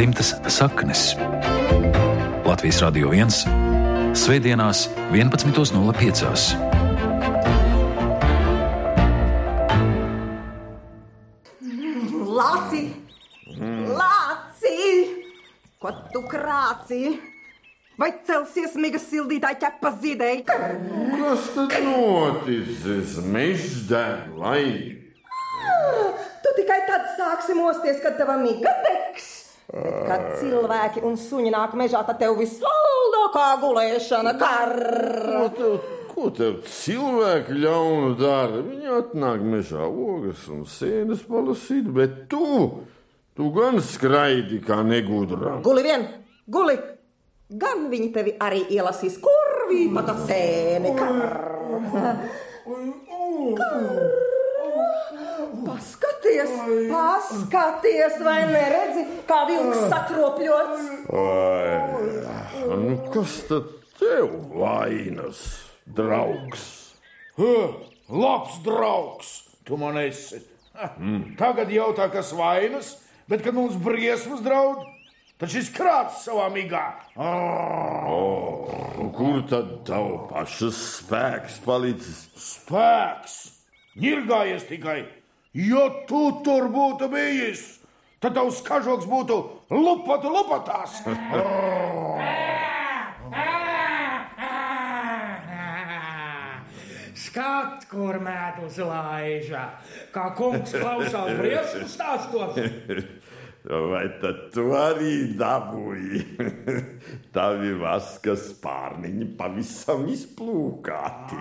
dzimtas saknes. Latvijas Radio 1. Svētdienās, 11.05. Lāci! Lāci! Ko tu krāci? Vai celsies migas sildītāja ķepa zīdēji? Kas tad noticis? Mežs deg, lai Tu tikai tad sāksi mosties, kad tava miga degs. Bet, kad cilvēki un suņi nāk mežā, tad tev visvaldākā gulēšana kar. Ko ko tev cilvēki ļaunu dara? Viņi atnāk mežā ogas un sēnes palasīt, bet tu, tu gan skraidi kā negudrā. Guli vien, guli! Gan viņi tevi arī ielasīs kurvīta, kā sēne kar. Paskaties, paskaties, vai neredzi, kā vilks sakropļots. Ai, nu kas tad tev vainas, draugs? Labs draugs, tu man esi. Ha, Tagad jautā, kas vainas, bet kad mums briesmas draud, tad šis krāts savā migā. Un Kur tad tev pašas spēks palicis? Spēks! Nirgājies tikai, jo tu tur būtu bijis. Tad tavs kažoks būtu lupatu lupatās. Skat, kur mēdus laižā, kā kungs klausās briesmu stāstos. Vai tad tu arī dabūji? Tavi vaskas pārniņi pavisam izplūkāti.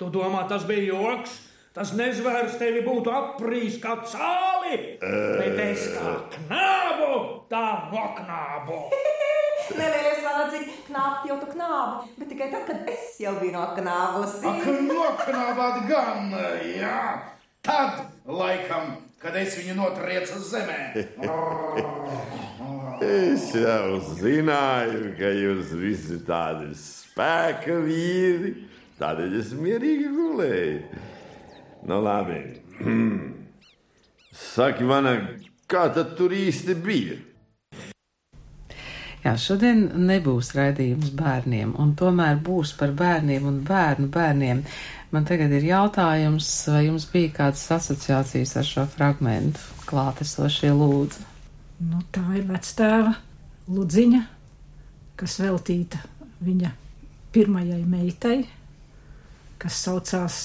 Tu domā, tas bija joks? Tas nezvērs tevi būtu aprīs kā cāli, bet es kā knābu, tā noknābu. Nelielies lāci, knāpt jau tu knābi, bet tikai tad, kad es jau biju noknābusi. Ak, noknābāt gan, jā. Tad, laikam, kad es viņu notriecu zemē. Es jau zināju, ka jūs visi tādi spēka vīri, tādēļ es mierīgi gulēju. Nu, labi. Saki, Vana, kā tad tur īsti bija? Jā, šodien nebūs raidījums bērniem, un tomēr būs par bērniem un bērnu bērniem. Man tagad ir jautājums, vai jums bija kādas asociācijas ar šo fragmentu klātesošie lūdzu? Nu, tā ir vectēva Ludziņa, kas veltīta viņa pirmajai meitai, kas saucās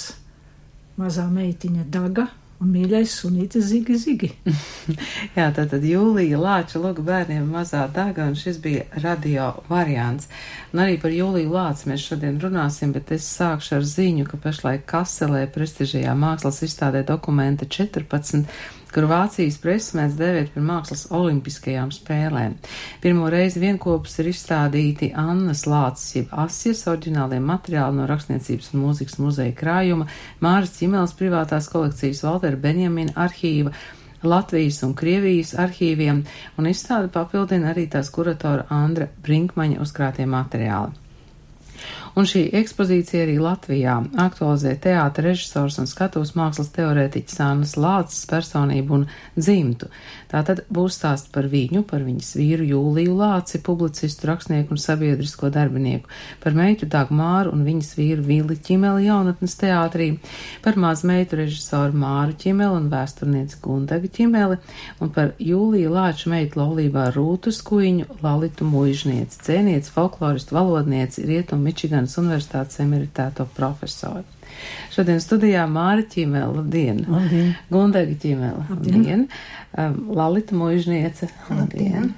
Mazā meitiņa Daga un mīļais sunītis Zigi Zigi. Jā, tātad Jūlija Lāča lūga bērniem mazā daga, un šis bija radio variants. Un arī par Jūliju Lācu mēs šodien runāsim, bet es sākšu ar ziņu, ka pašlaik Kaselē prestižajā mākslas izstādē dokumenta 14 kur Vācijas presa mēdz dēvēt par mākslas olimpiskajām spēlēm. Pirmo reizi vienkopus ir izstādīti Annas Lācis, jeb Asijas oriģinālie materiāli no rakstniecības un mūzikas muzeja krājuma, Māras Ķimēls privātās kolekcijas Valtera Benjamina arhīva, Latvijas un Krievijas arhīviem, un izstādi papildina arī tās kuratora Andra Brinkmaņa uzkrātie materiāli. Un šī ekspozīcija arī Latvijā aktualizē teātra režisors un skatuves mākslas teorētiķis Annas Lācis personību un dzimtu. Tātad būs stāsts par viņu, par viņas vīru Jūliju Lāci, publicistu, rakstnieku un sabiedrisko darbinieku, par meitu Dagmāru un viņas vīru Vili Ķimeli jaunatnes teātrī, par mazmeitu režisoru Māru Ķimeli un vēsturnieci Gundaga Ķimeli, un par Jūliju Lāču meitu laulībā Rūtu Skuiņu, Lalitu Muižnieci, dzēnieci, folkloristu, valodnieci, Rietumu Mičiganas Universitātes emeritēto profesoru. Šodien studijā Māra Ķīmēla, labdien! Labdien. Gundega Ķīmēla, labdien! Um, Lalita Muižniece, labdien!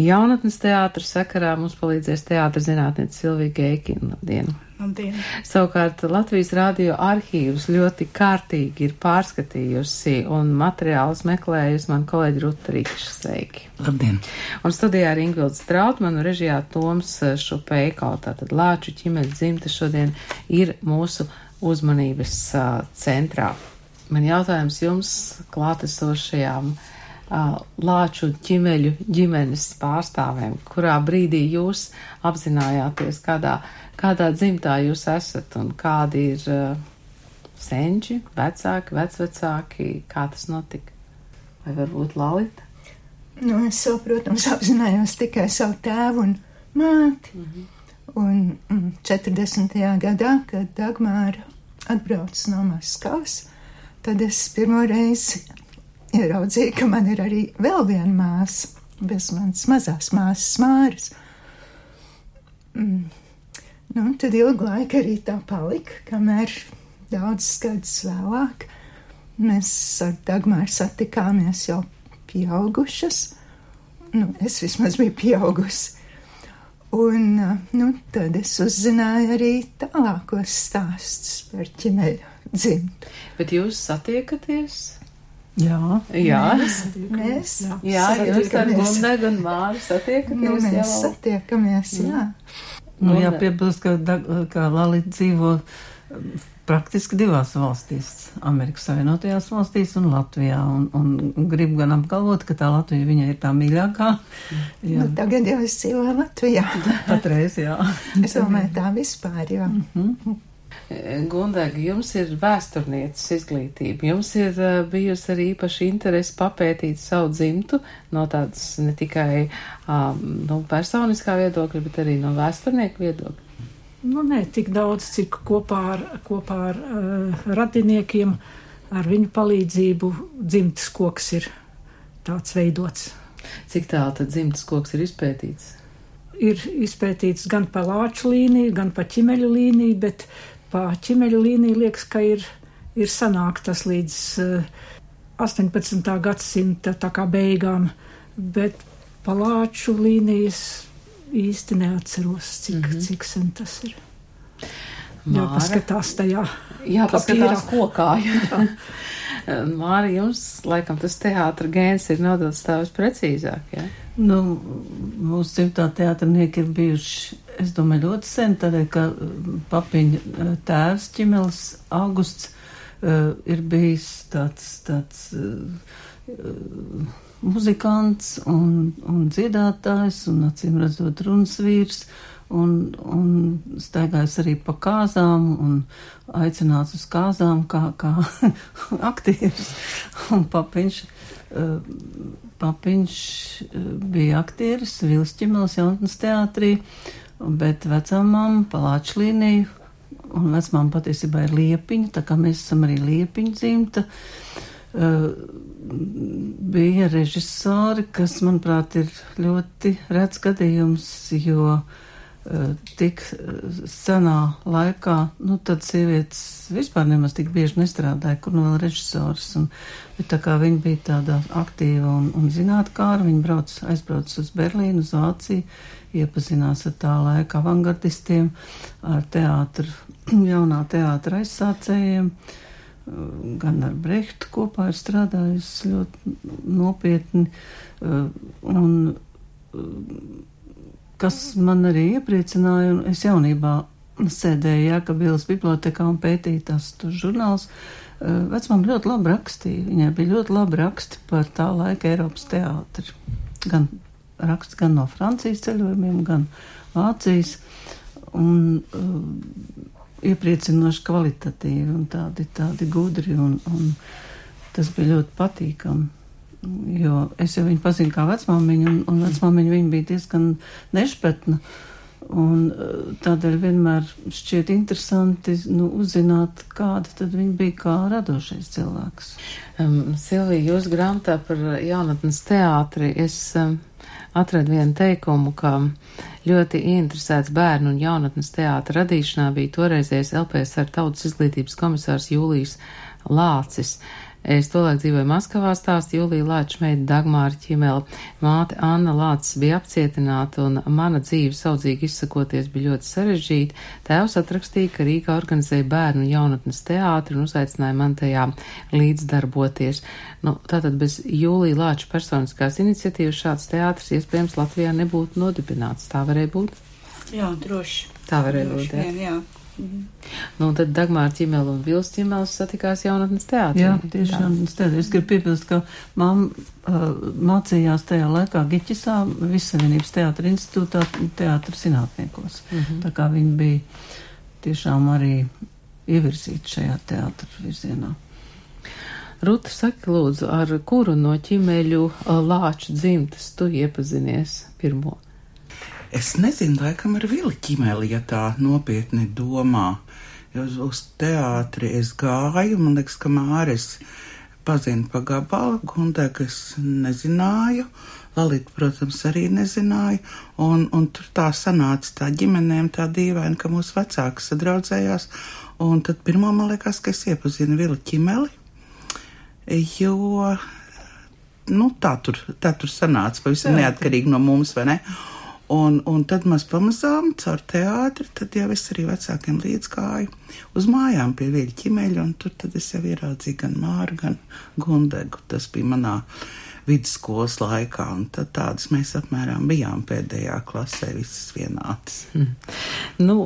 Jaunatnes teātras sakarā mums palīdzēs teātra zinātniece Silvija Geikina, labdien! Labdien! Savukārt Latvijas radio arhīvus ļoti kārtīgi ir pārskatījusi un materiālus meklējusi man kolēģi Ruta Rīkša sveiki. Labdien! Un studijā ir Ingvilds Trautman un režijā Toms Šupeiko, tātad Lāču ķimeļa dzimta šodien ir mūsu uzmanības uh, centrā. Man jautājums jums klātesošajām uh, Lāču ķimeļu ģimenes pārstāvēm, kurā brīdī jūs apzinājāties, kādā, kādā dzimtā jūs esat un kādi ir senči, vecāki, vecvecāki, kā tas notika? Vai varbūt Lalita? Nu, es protams, apzinājos tikai savu tēvu un māti. Mm -hmm. Un mm, 40. gadā, kad Dagmāra atbrauca no Maskavas, tad es pirmo reizi ieraudzīju, ka man ir arī vēl viena māsa, bez manas mazās māsas māras. Mm. Nu, tad ilgu laiku arī tā palika, kamēr daudz gadus vēlāk mēs ar Dagmāru satikāmies jau pieaugušas. Nu, es vismaz biju pieaugusi. Un nu, tad es uzzināju arī tālākos stāstus par ķimeļu dzimtu. Bet jūs satiekaties? Jā, Jā, Mēs, mēs jā, jūs ar satiekamies. Gundegu un Māru satiekaties Nu, mēs jau. satiekamies, jā. Nu, Un- jāpiebilst, ka, ka Lalita dzīvo um, praktiski divās valstīs - Amerikas Savienotajās valstīs un Latvijā. Un, un gribu gan apgalvot, ka tā Latvija viņai ir tā mīļākā. Jā, Nu, tagad jau es dzīvoju Latvijā. patreiz, jā. Es domāju, tā vispār, jo. Gundega, jums ir vēsturnieces izglītība. Jums ir bijusi arī īpaši interese papētīt savu dzimtu no tādas ne tikai um, nu, personiskā viedokļa, bet arī no vēsturnieku viedokļa. Nu, nē, tik daudz, cik kopā ar, kopā ar uh, radiniekiem, ar viņu palīdzību dzimtas koks ir tāds veidots. Cik tālu tad dzimtas koks ir izpētīts? Ir izpētīts gan pa lāču līniju, gan pa ķimeļu līniju, bet pa ķimeļu līniju liekas, ka ir, ir sanāk tas līdz uh, 18. gadsimta tā kā beigām, bet pa lāču līnijas īsti neatceros, cik, mm -hmm. cik sen tas ir. Jāpaskatās tajā. Jā, paskatās kokā. jā. Māri, jums laikam tas teātra gēns ir nodots tā visprecīzāk, jā? Nu, mūsu dzimtā teātrinieki ir bijuši, es domāju, ļoti sen, tādēļ, ka papiņa eh, tēvs ķimelis Augusts uh, ir bijis tāds, tāds uh, muzikants un, un dziedātājs un, acīm redzot, runas vīrs. Un, un staigājis arī pa kāzām un aicināts uz kāzām kā, kā aktieris. Un papiņš, uh, papiņš uh, bija aktieris Vils Ķimels jaunatnes teātrī, bet vecāmām palāču līniju un vecmām patiesībā ir liepiņa, tā kā mēs esam arī liepiņa dzimta. Uh, bija režisori, kas, manuprāt, ir ļoti rets gadījums, jo uh, tik uh, senā laikā, nu, tad sievietes vispār nemaz tik bieži nestrādāja, kur nu vēl režisors, un, bet tā kā viņa bija tāda aktīva un, un zinātkāra, viņa brauc, aizbrauc uz Berlīnu, uz Vāciju, iepazinās ar tā laika avangardistiem, ar teātru, jaunā teātra aizsācējiem, gan ar Brehtu kopā ir strādājusi ļoti nopietni, un kas man arī iepriecināja, un es jaunībā sēdēju Jākabīlas bibliotekā un pētīju tās tur žurnāls, vecmām ļoti labi rakstīja, viņai bija ļoti labi raksti par tā laika Eiropas teātri, gan raksts gan no Francijas ceļojumiem, gan Vācijas, un uh, iepriecinoši kvalitatīvi un tādi, tādi gudri, un, un tas bija ļoti patīkami. Jo es jau viņu pazinu kā vecmāmiņu, un, un vecmāmiņa viņa bija diezgan nešpetna. Un uh, tādēļ vienmēr šķiet interesanti nu, uzzināt, kāda tad viņa bija kā radošais cilvēks. Um, Silvija, jūs grāmatā par jaunatnes teātri es um, atradu vienu teikumu, ka ļoti ieinteresēts bērnu un jaunatnes teātra radīšanā bija toreizējais LPSR tautas izglītības komisārs Jūlijs Lācis. Es tolaik dzīvoju Maskavā, stāst Jūlija Lāča meita Dagmāra Ķimela. Māte Anna Lācis bija apcietināta un mana dzīve saudzīgi izsakoties bija ļoti sarežģīta. Tēvs atrakstīja, ka Rīgā organizēja bērnu un jaunatnes teātri un uzaicināja man tajā līdzdarboties. Nu, tātad bez Jūlija Lāča personiskās iniciatīvas šāds teātris iespējams Latvijā nebūtu nodibināts. Tā varēja būt? Jā, droši. Tā varēja droši būt, jā. vien, jā. Nu, un tad Dagmāra Ķimela un Vils Ķimels satikās jaunatnes teātrī. Jā, tiešām tā. Es gribu piebilst, ka mamma uh, mācījās tajā laikā Giķisā, Visavienības teātra institūtā, teātra zinātniekos. -hmm. Tā kā viņa bija tiešām arī ievirzīta šajā teātra virzienā. Ruta, saki lūdzu, ar kuru no ķimeļu uh, lāču dzimtas tu iepazinies pirmo? Es nezinu, laikam ar Vili ķimeli, ja tā nopietni domā. Jo uz, uz teātri es gāju, man liekas, ka Māris pazina pa gabalu, Gundega es nezināju, Lalita, protams, arī nezināja, un, un tur tā sanāca tā ģimenēm tā dīvaini, ka mūsu vecāki sadraudzējās, un tad pirmo man liekas, ka es iepazinu Vili ķimeli, jo, nu, tā tur, tā tur sanāca, pavisam neatkarīgi no mums, vai ne? Un, un tad mēs pamazām caur teātri, tad jau es arī vecākiem līdzgāju uz mājām pie vīļa ķimeļa, un tur tad es jau ieraudzīju gan Māru, gan Gundegu. Tas bija manā vidusskolas laikā, un tad tādas mēs apmēram bijām pēdējā klasē, visas vienādas. Mm. Nu,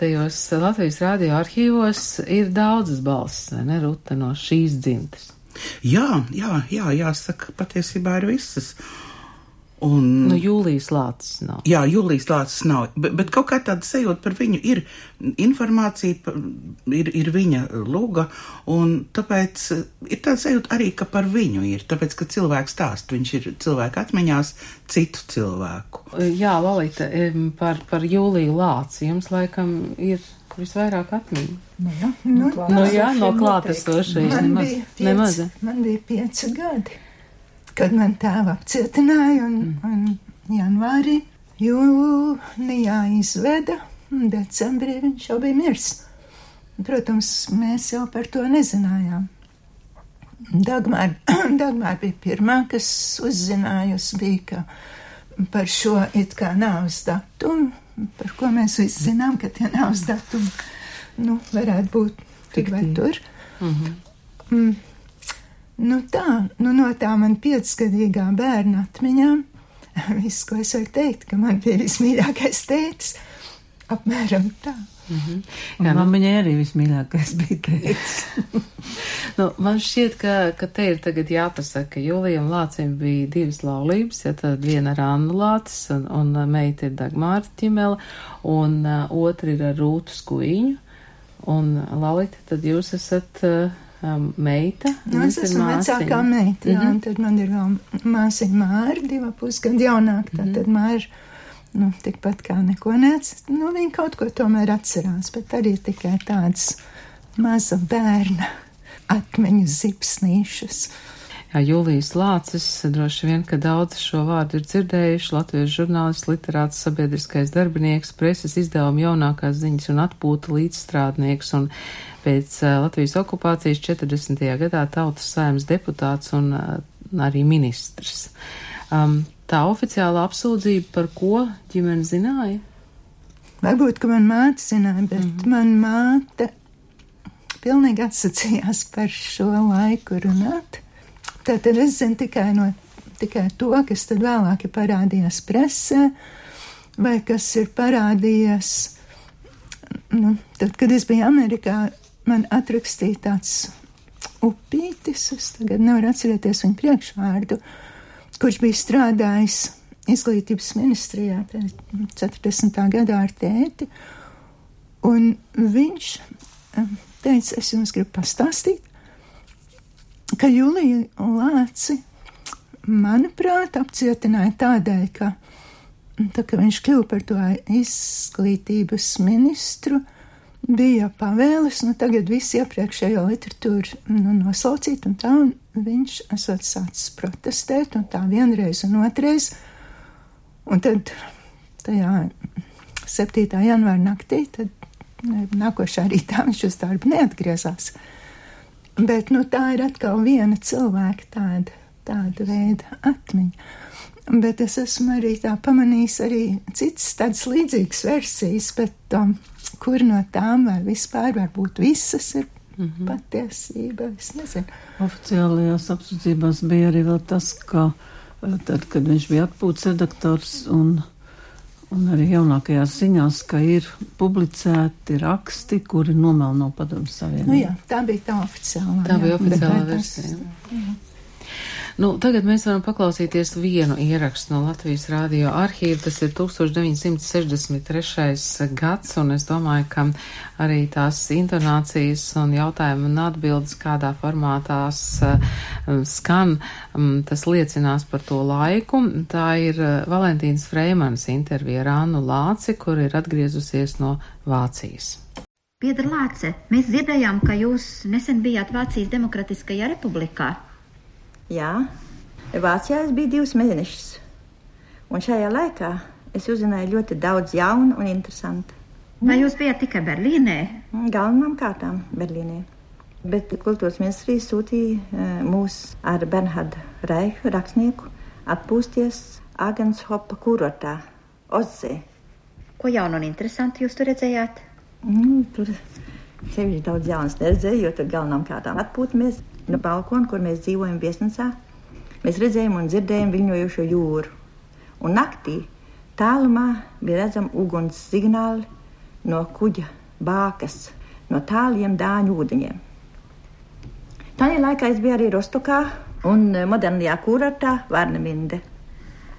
tajos Latvijas radio arhīvos ir daudzas balsis, vai ne, Ruta, no šīs dzimtas? Jā, jā, jā, jāsaka, patiesībā ir visas. Un, nu, jūlijas lācis nav. Jā, jūlijas lācis nav, bet, bet kaut kā tāda sajūta par viņu ir informācija, ir, ir viņa luga, un tāpēc ir tāda sajūta arī, ka par viņu ir, tāpēc, ka cilvēks stāst, viņš ir cilvēku atmiņās citu cilvēku. Jā, Lalita, par, par jūliju lāci jums laikam ir visvairāk atmiņu. Nu, jā, nu, nu, jā no klātesošais nemaz. nemaz. Man bija pieci gadi kad man tēva apcietināja, un, mm. un janvārī, jūnijā izveda, un decembrī viņš jau bija mirs. Protams, mēs jau par to nezinājām. Dagmār, Dagmār bija pirmā, kas uzzinājusi, bija, ka par šo it kā nāves datumu, par ko mēs visi zinām, ka tie nāves datumi, nu, varētu būt tik vai tur. Mm -hmm. Nu tā, nu no tā man piecgadīgā bērna atmiņām, viss, ko es varu teikt, ka man bija vismīļākais tētis, apmēram tā. Mm -hmm. Jā, man viņai arī vismīļākais bija teicis. nu, man šķiet, ka, ka te ir tagad jāpasaka, ka Julijam Lācim bija divas laulības, ja tad viena ar Annu Lācis un, un meita ir Dagmāra Ķimela, un uh, otra ir ar Rūtu Skuiņu, un Lalita, tad jūs esat. Uh, um, meita. Nu, es esmu vecākā meita, jā, mm -hmm. tad man ir vēl māsiņa Māra, diva pusgadu jaunāka, tā mm -hmm. tad Māra, nu, tikpat kā neko nec, nu, viņa kaut ko tomēr atcerās, bet arī tikai tāds maza bērna atmiņu zipsnīšas. Jā, Jūlijas Lācis droši vien, ka daudz šo vārdu ir dzirdējuši latviešu žurnālists, literāts, sabiedriskais darbinieks, preses izdevuma jaunākās ziņas un atpūta līdzstrādnieks un pēc Latvijas okupācijas 40. gadā tautas saimnes deputāts un arī ministrs. Um, tā oficiāla apsūdzība par ko ģimene zināja? Varbūt, ka man māte zināja, bet mm -hmm. man māte pilnīgi atsacījās par šo laiku runāt. Tātad es zinu tikai, no, tikai to, kas tad vēlāk ir parādījies presē, vai kas ir parādījies, nu, tad, kad es biju Amerikā, man atrakstīja tāds upītis, es tagad nevaru atcerēties viņa priekšvārdu, kurš bija strādājis izglītības ministrijā pēc 40. gadā ar tēti, un viņš teica, es jums gribu pastāstīt, ka Julija Lāci, manuprāt, apcietināja tādēļ, ka, tā, ka viņš kļuva par to izglītības ministru, bija pavēles, nu tagad visu iepriekšējo literatūru nu, nosaucīt, un tā un viņš esot sācis protestēt, un tā vienreiz un otrais, un tad tajā 7. janvāra naktī, tad nākošā rītā viņš uz darbu neatgriezās. Bet, nu, tā ir atkal viena cilvēka tāda, tāda veida atmiņa. Bet es esmu arī tā pamanījis arī citas tādas līdzīgas versijas, bet um, kur no tām vai vispār varbūt visas ir mm -hmm. patiesība, es nezinu. Oficiālajās apsūdzībās bija arī vēl tas, ka eh, tad, kad viņš bija atpūtas redaktors un Un arī jaunākajās ziņās, ka ir publicēti raksti, kuri nomelno padomu savienību. Nu jā, tā bija tā oficiālā. Tā jā, bija oficiālā versija. Nu, tagad mēs varam paklausīties vienu ierakstu no Latvijas radio arhīva. Tas ir 1963. gads, un es domāju, ka arī tās intonācijas un jautājumu un atbildes kādā formātās uh, skan, um, tas liecinās par to laiku. Tā ir uh, Valentīnas Freimans intervija ar Annu Lāci, kur ir atgriezusies no Vācijas. Piedra Lāce, mēs dzirdējām, ka jūs nesen bijāt Vācijas Demokratiskajā republikā. Jā, Vācijā es biju divus mēnešus. Un šajā laikā es uzzināju ļoti daudz jaunu un interesantu. Vai jūs bijat tikai Berlīnē? Galvenām kārtām Berlīnē. Bet kultūras ministrija sūtīja uh, mūs ar Bernhardu Reichu, rakstnieku, atpūsties Agenshopa kurortā, Ozē. Ko jaunu un interesantu jūs tur redzējāt? Mm, tur sevišķi daudz jaunas neredzēju, jo tur galvenām kārtām atpūtamies no balkona, kur mēs dzīvojam viesnīcā. Mēs redzējām un dzirdējām viļņojošo jūru. Un naktī tālumā bija redzami uguns signāli no kuģa bākas, no tāliem dāņu ūdeņiem. Tajā laikā es biju arī Rostokā un modernajā kurortā Varneminde.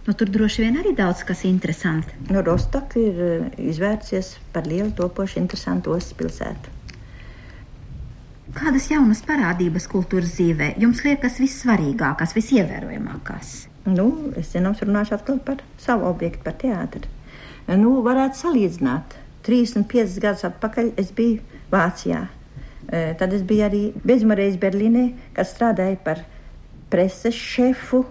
Nu, tur droši vien arī daudz kas interesants. Nu, Rostoka ir eh, izvērsies par lielu topošu interesantu ostas pilsētu. Kādas jaunas parādības kultūras dzīvē jums liekas vissvarīgākās, visievērojamākās? Nu, es zināms, runāšu atkal par savu objektu, par teātri. Nu, varētu salīdzināt. 35 gadus atpakaļ es biju Vācijā. E, tad es biju arī bezmareiz Berlīnē, kad strādāju par preses šefu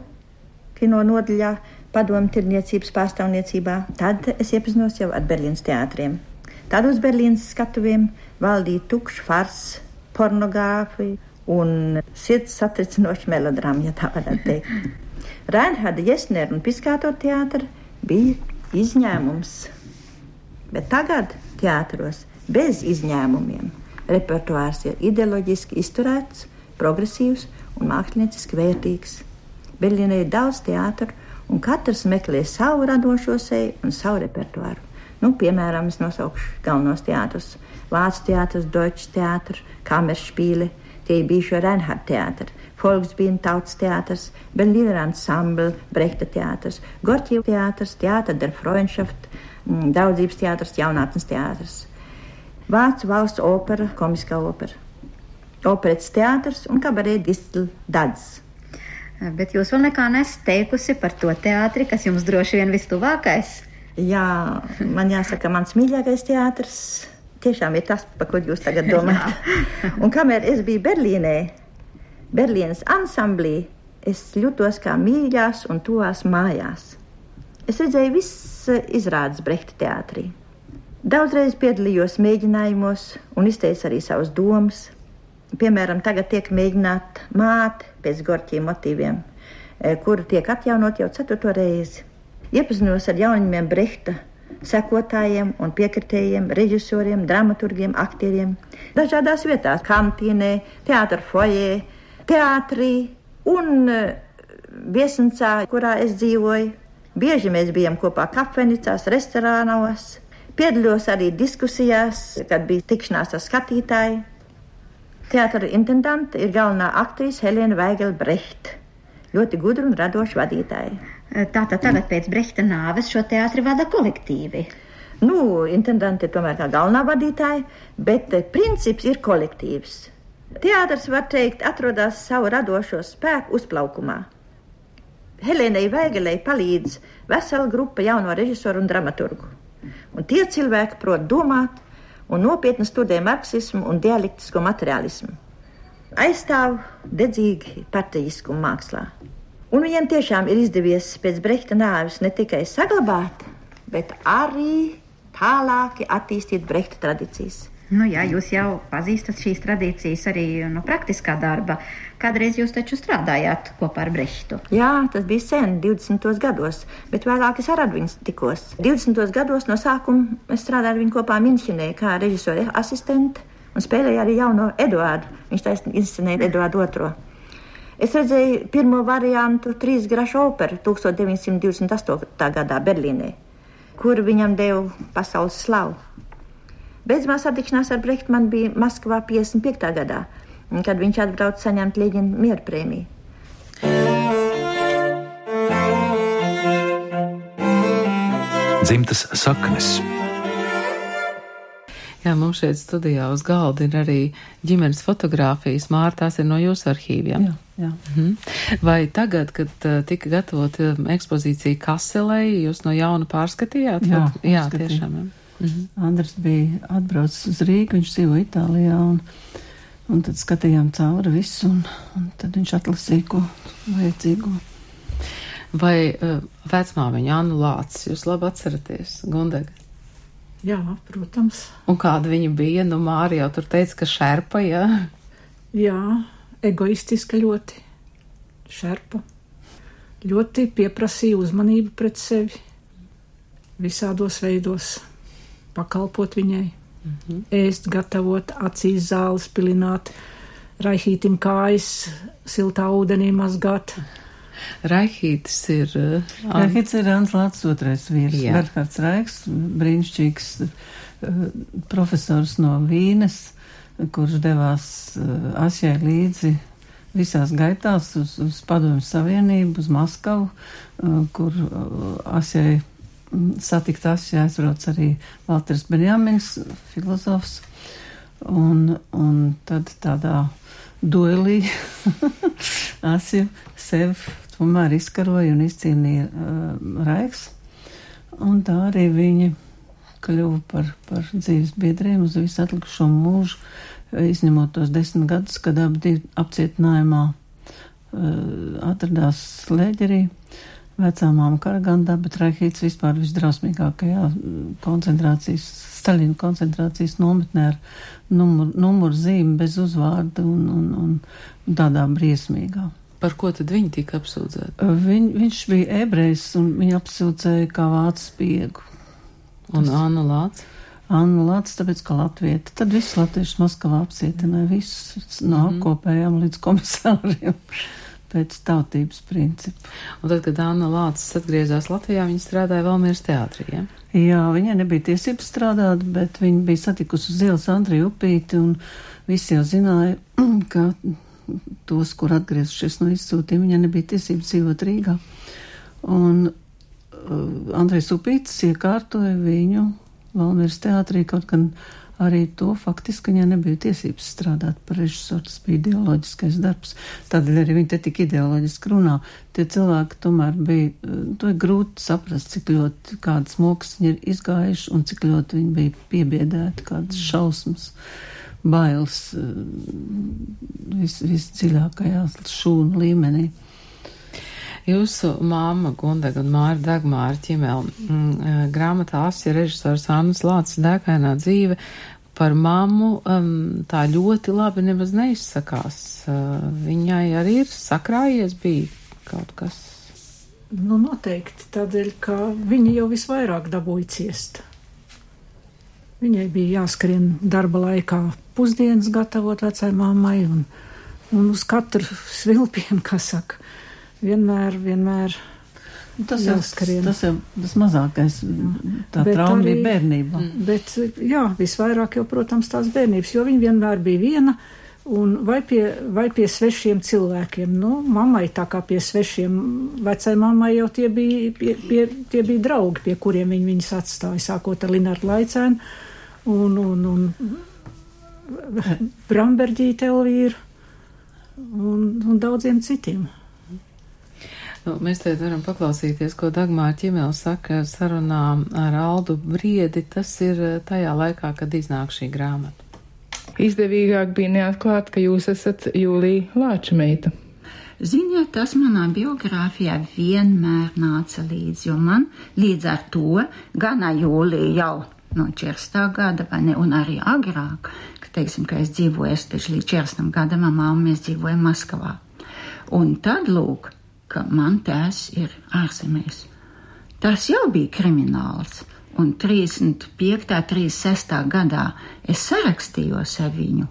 kino nodaļā, padomu tirniecības pārstāvniecībā. Tad es iepazinos jau ar Berlīnas teātriem. Tad uz Berlīnas skatuviem valdīja tukšs fars pornogrāfiju un sirds satricinošu melodramu, ja tā varētu teikt. Reinharda Jesnera un Piskāto teātra bija izņēmums. Bet tagad teātros bez izņēmumiem repertuārs ir ideoloģiski izturēts, progresīvs un mākslinieciski vērtīgs. Berlīnē ir daudz teātru, un katrs meklē savu radošo seju un savu repertuāru. Nu, piemēram, es nosaukšu galvenos teātrus. Vācu teātris, Deutsche teātris, Kamerspīle, tie ir bijušie Reinhardt teātri, Volksbīna tautas teātris, Berlīner ansambl, Brehta teātris, Gorķīva teātris, Teātra der Freundschaft, mm, Daudzības teātris, Jaunatnes teātris, Vācu valsts opera, komiskā opera, operetes teātris un kabarē distila dads. Bet jūs vēl nekā nesat teikusi par to teātri, kas jums droši vien vistuvākais? Jā, man jāsaka, mans mīļākais teātris tiešām ir tas, par ko jūs tagad domājat. un kamēr es biju Berlīnē, Berlīnas ansamblī, es jutos kā mīļās un tuvās mājās. Es redzēju visas izrādes Brehta teātrī. Daudzreiz piedalījos mēģinājumos un izteicu arī savas domas. Piemēram, tagad tiek mēģināta māte pēc gorķiem motīviem, eh, kura tiek atjaunot jau ceturto reizi. Iepazinos ar jaunumiem Brehta sekotājiem un piekritējiem, režisoriem, dramaturgiem, aktieriem. Dažādās vietās, kantīnē, teātrī, foijē, teātrī un eh, viesnīcā, kurā es dzīvoju. Bieži mēs bijām kopā kafejnīcās, restorānos. Piedalos arī diskusijās, kad bija tikšanās ar skatītāju. Teātris intendante ir galvenā aktrise Helēna Vaigela Brehta. Ļoti gudra un radoša vadītāja. Tātad tagad pēc Brehta nāves šo teātri vada kolektīvi. Nu, intendante ir tomēr kā galvenā vadītāja, bet eh, princips ir kolektīvs. Teātris, var teikt, atrodas savu radošo spēku uzplaukumā. Helēnai Vēgelei palīdz vesela grupa jauno režisoru un dramaturgu. Un tie cilvēki prot domāt un nopietni studē marksismu un dialektisko materiālismu. Aizstāv dedzīgi partijiskumu mākslā. Un viņiem tiešām ir izdevies pēc Brehta nāves ne tikai saglabāt, bet arī tālāk attīstīt Brehta tradīcijas. Nu, jā, jūs jau pazīstat šīs tradīcijas arī no praktiskā darba. Kādreiz jūs taču strādājāt kopā ar Brehtu? Jā, tas bija sen, 20. gados, bet vēlāk es ar viņu tikos. 20. gados no sākuma es strādāju ar viņu kopā Minhenē kā režisora asistente un spēlēju arī jauno Eduāru. Viņš taisnība inscenēja Eduāru II. Es redzēju pirmo variantu trīs grašu operu 1928. gadā Berlīnē, kur viņam deva pasaules slavu. Beidzamā satikšanās ar Brehtu man bija Maskavā 55. gadā, kad viņš atbrauca saņemt Liģina mieru prēmiju. Dzimtas saknes. Jā, mums šeit studijā uz galda ir arī ģimenes fotogrāfijas. Mārta, tās ir no jūsu arhīviem. Jā, jā. Mhm. Vai tagad, kad uh, tika gatavota um, ekspozīcija Kaselē, jūs no jauna pārskatījāt? Jā, Fot- jā pārskatīju. tiešām. Jā. Mhm. Andris bija atbraucis uz Rīgu, viņš dzīvo Itālijā, un, un tad skatījām cauri visu, un, un tad viņš atlasīja, ko vajadzīgo. Vai uh, vecmāmiņa Anna Lācis, jūs labi atceraties, Gundega? Jā, protams. Un kāda viņa bija? Nu, Mārija jau tur teica, ka šerpa, jā. Jā, egoistiska ļoti. Šerpa. Ļoti pieprasīja uzmanību pret sevi. Visādos veidos. Pakalpot viņai. Mhm. Ēst, gatavot, acīs zāles pilināt, raihītim kājas, siltā ūdenī mazgāt. Raihītis ir. Uh, Rehits ir Ants Lācis otrais vīrs, Jā. Berhards Raiks, brīnišķīgs uh, profesors no Vīnes, kurš devās uh, Asjai līdzi visās gaitās uz, uz Padomju Savienību, uz Maskavu, uh, kur uh, Asjai mm, satikt Asjai aizbrauc arī Valters Benjamins, filozofs, un, un tad tādā duelī Asju sev tomēr izkaroja un izcīnīja uh, Raiks. Un tā arī viņi kļuva par, par dzīves biedriem uz visu atlikušo mūžu, izņemot tos desmit gadus, kad abi divi apcietinājumā uh, atradās Lēģerī, vecā māma Karagandā, bet Raihīts vispār visdrausmīgākajā mm, koncentrācijas, Staļina koncentrācijas nometnē ar numuru, numuru zīmi bez uzvārda un, un, un tādā briesmīgā. Par ko tad viņi tika apsūdzēti? Viņ, viņš bija ebrejs un viņu apsūdzēja kā vācu spiegu. Un Anna Lācis? Anna Lācis, tāpēc, ka Latvieta. Tad visus latviešus Maskavā apcietināja visus no Mhm. apkopējām līdz komisāriem pēc tautības principu. Un tad, kad Anna Lācis atgriezās Latvijā, viņa strādāja Valmieras teātrī, ja? Jā, viņai nebija tiesības strādāt, bet viņa bija satikusi uz ielas Andriju Upīti un visi jau zināja, ka tos, kur atgriezušies no izsūtījuma, viņai nebija tiesības dzīvot Rīgā. Un uh, Andrejs Upītis iekārtoja viņu Valmieras teātrī, kaut gan arī to faktiski viņai nebija tiesības strādāt par režisoru, tas bija ideoloģiskais darbs. Tādēļ arī viņi te tik ideoloģiski runā. Tie cilvēki tomēr bija, uh, to ir grūti saprast, cik ļoti kādas mokas viņi ir izgājuši un cik ļoti viņi bija piebiedēti, kādas šausmas, bailes uh, vis, visdziļākajā šūnu līmenī. Jūsu māma Gundega un Māra Dagmāra Ķimela mm, eh, grāmatā Asja režisors Annas Lācis Dēkainā dzīve par mammu um, tā ļoti labi nemaz neizsakās. Uh, viņai arī ir sakrājies bija kaut kas. Nu, noteikti tādēļ, ka viņa jau visvairāk dabūja ciest. Viņai bija jāskrien darba laikā pusdienas gatavot vecai mammai un, un uz katru svilpienu, kā saka, vienmēr, vienmēr Tas jau jāskrien. tas, jau, tas mazākais, tā Bet trauma bija arī- bērnībā. Bet, jā, visvairāk jau, protams, tās bērnības, jo viņa vienmēr bija viena. Un vai pie, vai pie svešiem cilvēkiem? Nu, mammai tā kā pie svešiem, vecai mammai jau tie bija, pie, pie, tie bija draugi, pie kuriem viņi viņus atstāja, sākot ar Linārdu Laicēnu un, un, un Bramberģīte Elvīru un, un daudziem citiem. Nu, mēs te varam paklausīties, ko Dagmāra Ķimela saka sarunā ar Aldu Briedi. Tas ir eh, tajā laikā, kad iznāk šī grāmata. Izdevīgāk bija neatklāt, ka jūs esat Jūlija Lāča meita. Ziniet, tas manā biogrāfijā vienmēr nāca līdzi, jo man līdz ar to gana jūlija jau no 40. gada, vai ne, un arī agrāk, ka, teiksim, ka es dzīvoju, es taču līdz 40. gadam, mamma, mēs dzīvojam Maskavā. Un tad lūk, ka man tēvs ir ārzemēs. Tas jau bija krimināls, un 35. 36. gadā es sarakstījos ar viņu.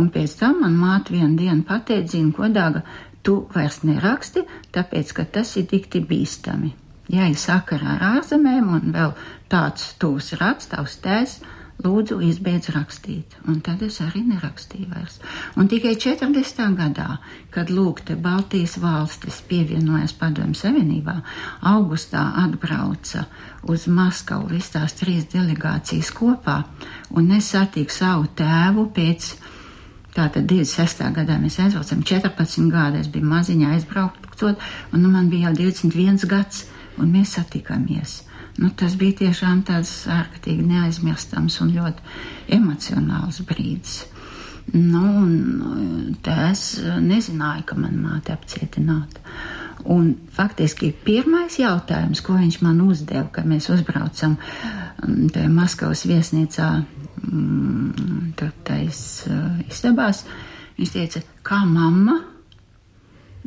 Un pēc tam man māte vienu dienu pateica, zina, ko dāga, tu vairs neraksti, tāpēc, ka tas ir dikti bīstami. Ja ir sakara ar ārzemēm un vēl tāds tūs rats, tavs tēs, lūdzu, izbeidz rakstīt. Un tad es arī nerakstīju vairs. Un tikai 40. gadā, kad lūk, te Baltijas valstis pievienojas Padomju Savienībā, augustā atbrauca uz Maskavu visas tās trīs delegācijas kopā, un es satiku savu tēvu pēc. Tātad 26. gadā mēs aizbraucam, 14 gadi es biju maziņā aizbrauktot, un nu, man bija jau 21 gads, un mēs satikāmies. Nu, tas bija tiešām tāds ārkārtīgi neaizmirstams un ļoti emocionāls brīdis. Nu, es nezināju, ka man māte apcietināta. Un faktiski pirmais jautājums, ko viņš man uzdeva, kad mēs uzbraucam tajā Maskavas viesnīcā, tur tais istabās, viņš teica, kā mamma?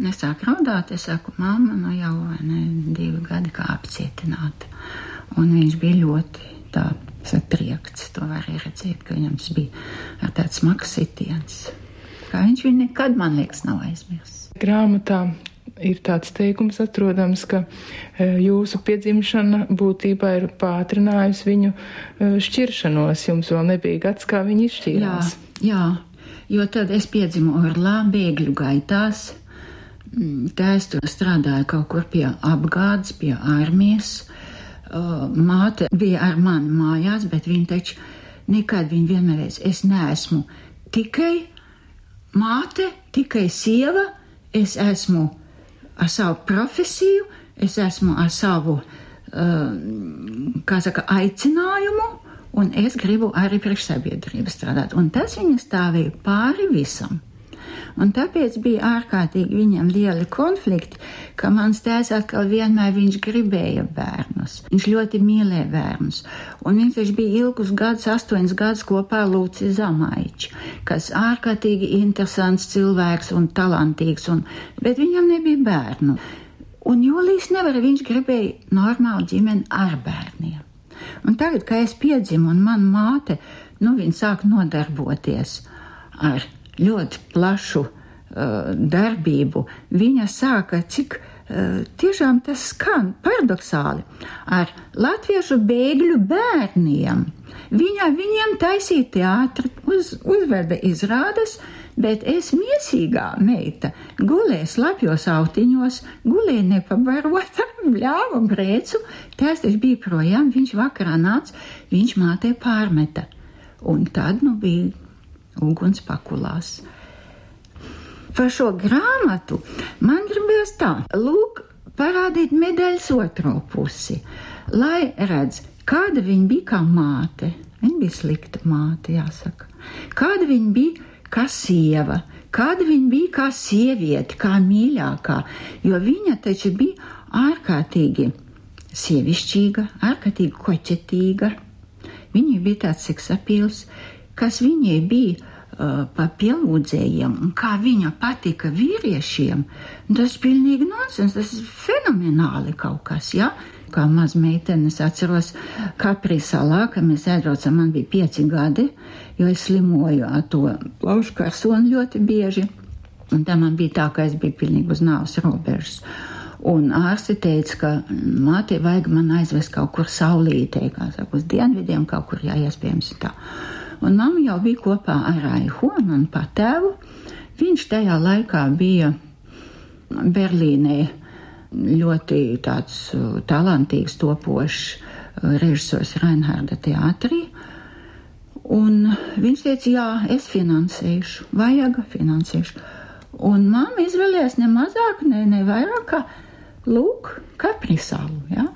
Es sāku raudāt, es saku, mamma, nu jau ne, divi gadi kā apcietināta. Un viņš bija ļoti tā satriekts. To var arī redzēt, ka viņam tas bija tāds smags sitiens. Kā viņš viņu nekad, man liekas, nav aizmirsis. Grāmatā ir tāds teikums atrodams, ka e, jūsu piedzimšana būtībā ir pātrinājusi viņu e, šķiršanos. Jums vēl nebija gads, kā viņi izšķīrās. Jā, jā, jo tad es piedzimu Orlā bēgļu gaitās. Mm, Tēvs tur strādāja kaut kur pie apgādes, pie armijas. Māte bija ar mani mājās, bet viņa taču nekad viņa vienmēr es neesmu tikai māte, tikai sieva, es esmu ar savu profesiju, es esmu ar savu, kā saka, aicinājumu, un es gribu arī priekš sabiedrības strādāt. Un tas viņa stāvēja pāri visam. Un tāpēc bija ārkārtīgi viņam lieli konflikti, ka mans tēvs atkal vienmēr viņš gribēja bērnus. Viņš ļoti mīlēja bērnus. Un viņš bija ilgus gadus, astoņus gadus kopā ar Lūci Zamaiču, kas ārkārtīgi interesants cilvēks un talantīgs, un, bet viņam nebija bērnu. Un Jūlijas nevar, viņš gribēja normālu ģimeni ar bērniem. Un tagad, kad es piedzimu un man māte, nu, viņa sāk nodarboties ar ļoti plašu uh, darbību, viņa sāka, cik uh, tiešām tas skan paradoxāli, ar latviešu bēgļu bērniem. Viņa viņiem taisīja teātri, uz, uzveda izrādes, bet es miesīgā meita gulēju slapjos autiņos, gulēju nepabarota, bļāvu brēcu, taču bija projām, viņš vakarā nāca, viņš mātei pārmeta. Un tad, nu, bija uguns pakulās. Par šo grāmatu man gribējās tā, lūk, parādīt medaļas otro pusi, lai redz, kāda viņa bija kā māte. Viņa bija slikta māte, jāsaka. Kāda viņa bija kā sieva, kāda viņa bija kā sieviete, kā mīļākā, jo viņa taču bija ārkārtīgi sievišķīga, ārkārtīgi koķetīga. Viņa bija tāds seksapīls, kas viņai bija pa pielūdzējiem un kā viņa patika vīriešiem, tas pilnīgi nonsens, tas ir fenomenāli kaut kas, jā. Ja? Kā maz meitene, es atceros, Kaprī salā, kad mēs aizbraucām, man bija pieci gadi, jo es slimoju ar to plaušu karsonu ļoti bieži. Un tā man bija tā, ka es biju pilnīgi uz nāves robežas. Un ārsti teica, ka mātei vajag man aizvest kaut kur saulītē, kā saka, uz dienvidiem, kaut kur jā, iespējams tā un mamma jau bija kopā ar Raihu, man patēvu. Viņš tajā laikā bija Berlīnē ļoti tāds uh, talantīgs, topošs uh, režisors Reinharda teātrī. Un viņš teica, jā, es finansēšu, vajag finansēšu. Un mamma izvēlējās ne mazāk, ne, ne vairāk, kā lūk, kaprisalu. Ja?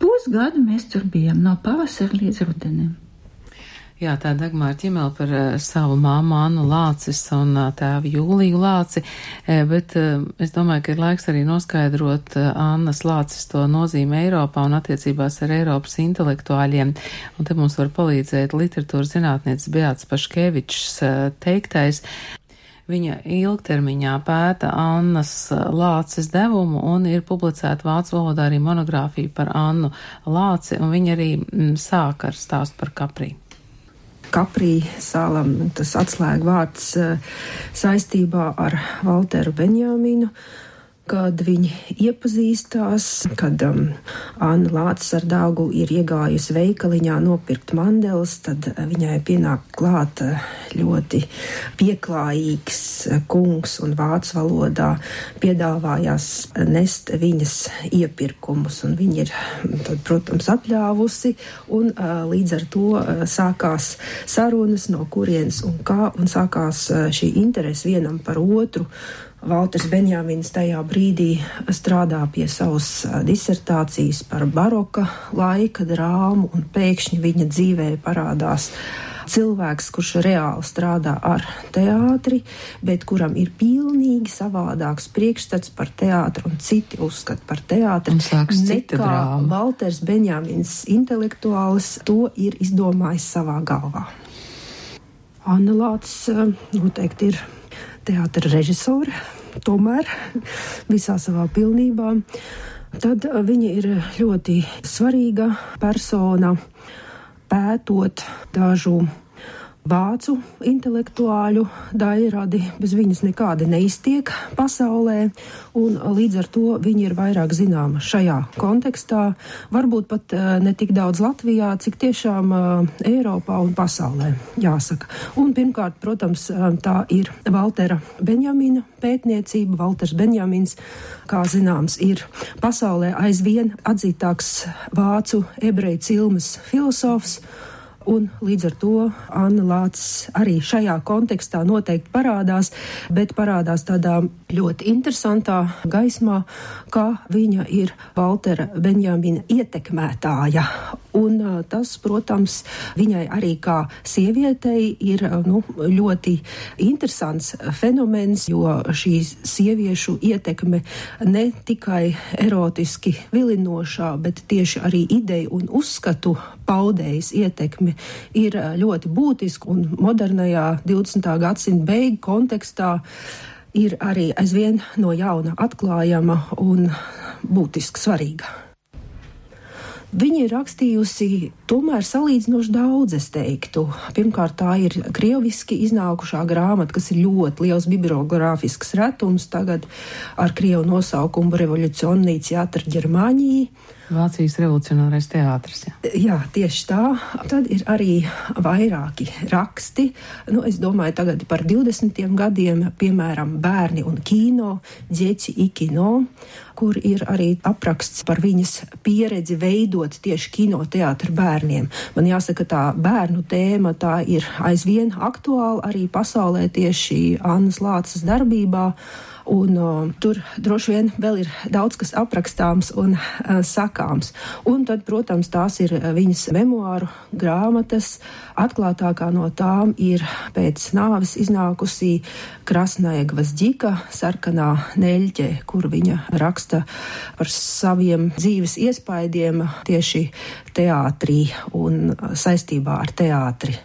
Pusgadu mēs tur bijām no pavasara līdz rudenim. Jā, tā Dagmāra ķimela par uh, savu māmu Annu Lācis un uh, tēvu Jūliju Lāci, uh, bet uh, es domāju, ka ir laiks arī noskaidrot uh, Annas Lācis to nozīmi Eiropā un attiecībās ar Eiropas intelektuāļiem. Un te mums var palīdzēt literatūras zinātniecis Beāts Paškevičs uh, teiktais. Viņa ilgtermiņā pēta Annas Lāces devumu un ir publicēta vācu valodā arī monogrāfija par Annu Lāci, un viņa arī mm, sāk ar stāstu par Kaprī. Kaprī salam, tas atslēgvārds saistībā ar Walteru Benjaminu. Kad viņi iepazīstās, kad um, Anna Lācis ar dāgu ir iegājusi veikaliņā nopirkt mandeles, tad viņai pienāk klāt uh, ļoti pieklājīgs uh, kungs un vācu valodā piedāvājās nest viņas iepirkumus, un viņi ir, tad, protams, atļāvusi, un uh, līdz ar to uh, sākās sarunas, no kurienes un kā, un sākās uh, šī interese vienam par otru. Valters Benjamins tajā brīdī strādā pie savas disertācijas par baroka laika drāmu, un pēkšņi viņa dzīvē parādās cilvēks, kurš reāli strādā ar teātri, bet kuram ir pilnīgi savādāks priekšstats par teātri un citi uzskati par teātri. Nekā Valters Benjamins intelektuālis to ir izdomājis savā galvā. Anna Lācis noteikti ir teātris režisori, tomēr visā savā pilnībā. Tad viņa ir ļoti svarīga persona, pētot dažu vācu intelektuāļu daļradi, bez viņas nekādi neiztiek pasaulē, un līdz ar to viņi ir vairāk zināma šajā kontekstā, varbūt pat ne tik daudz Latvijā, cik tiešām Eiropā un pasaulē, jāsaka. Un pirmkārt, protams, tā ir Valtera Benjamina pētniecība. Valters Benjamins, kā zināms, ir pasaulē aizvien atzītāks vācu ebreju cilmes filozofs un līdz ar to Anna Lācis arī šajā kontekstā noteikti parādās, bet parādās tādā ļoti interesantā gaismā, kā viņa ir Valtera Benjamina ietekmētāja. Un tas, protams, viņai arī kā sievietei ir nu, ļoti interesants fenomens, jo šīs sieviešu ietekme ne tikai erotiski vilinošā, bet tieši arī ideju un uzskatu paudējas ietekme ir ļoti būtiska un modernajā 20. gadsimta beigu kontekstā ir arī aizvien no jauna atklājama un būtiski svarīga. Viņa ir rakstījusi tomēr salīdzinoši daudz, es teiktu. Pirmkārt, tā ir krieviski iznākušā grāmata, kas ir ļoti liels bibliogrāfisks retums, tagad ar krievu nosaukumu Revolucionīcija Jātra Ģermāņija. Vācijas revolucionārais teātris. Jā. jā, tieši tā. Tad ir arī vairāki raksti. Nu, es domāju, tagad par 20 gadiem, piemēram, bērni un kino, ģeci ikino, kur ir arī apraksts par viņas pieredzi veidot tieši kinoteātru bērniem. Man jāsaka, tā bērnu tēma tā ir aizvien aktuāla arī pasaulē tieši Annas Lāces darbībā. Un, uh, tur droši vien vēl ir daudz kas aprakstāms un uh, sakāms. Un tad, protams, tās ir viņas memoāru grāmatas. Atklātākā no tām ir pēc nāves iznākusī Krasnaja Gvazģika, sarkanā neļķe, kur viņa raksta par saviem dzīves iespaidiem tieši teātrī un saistībā ar teātri.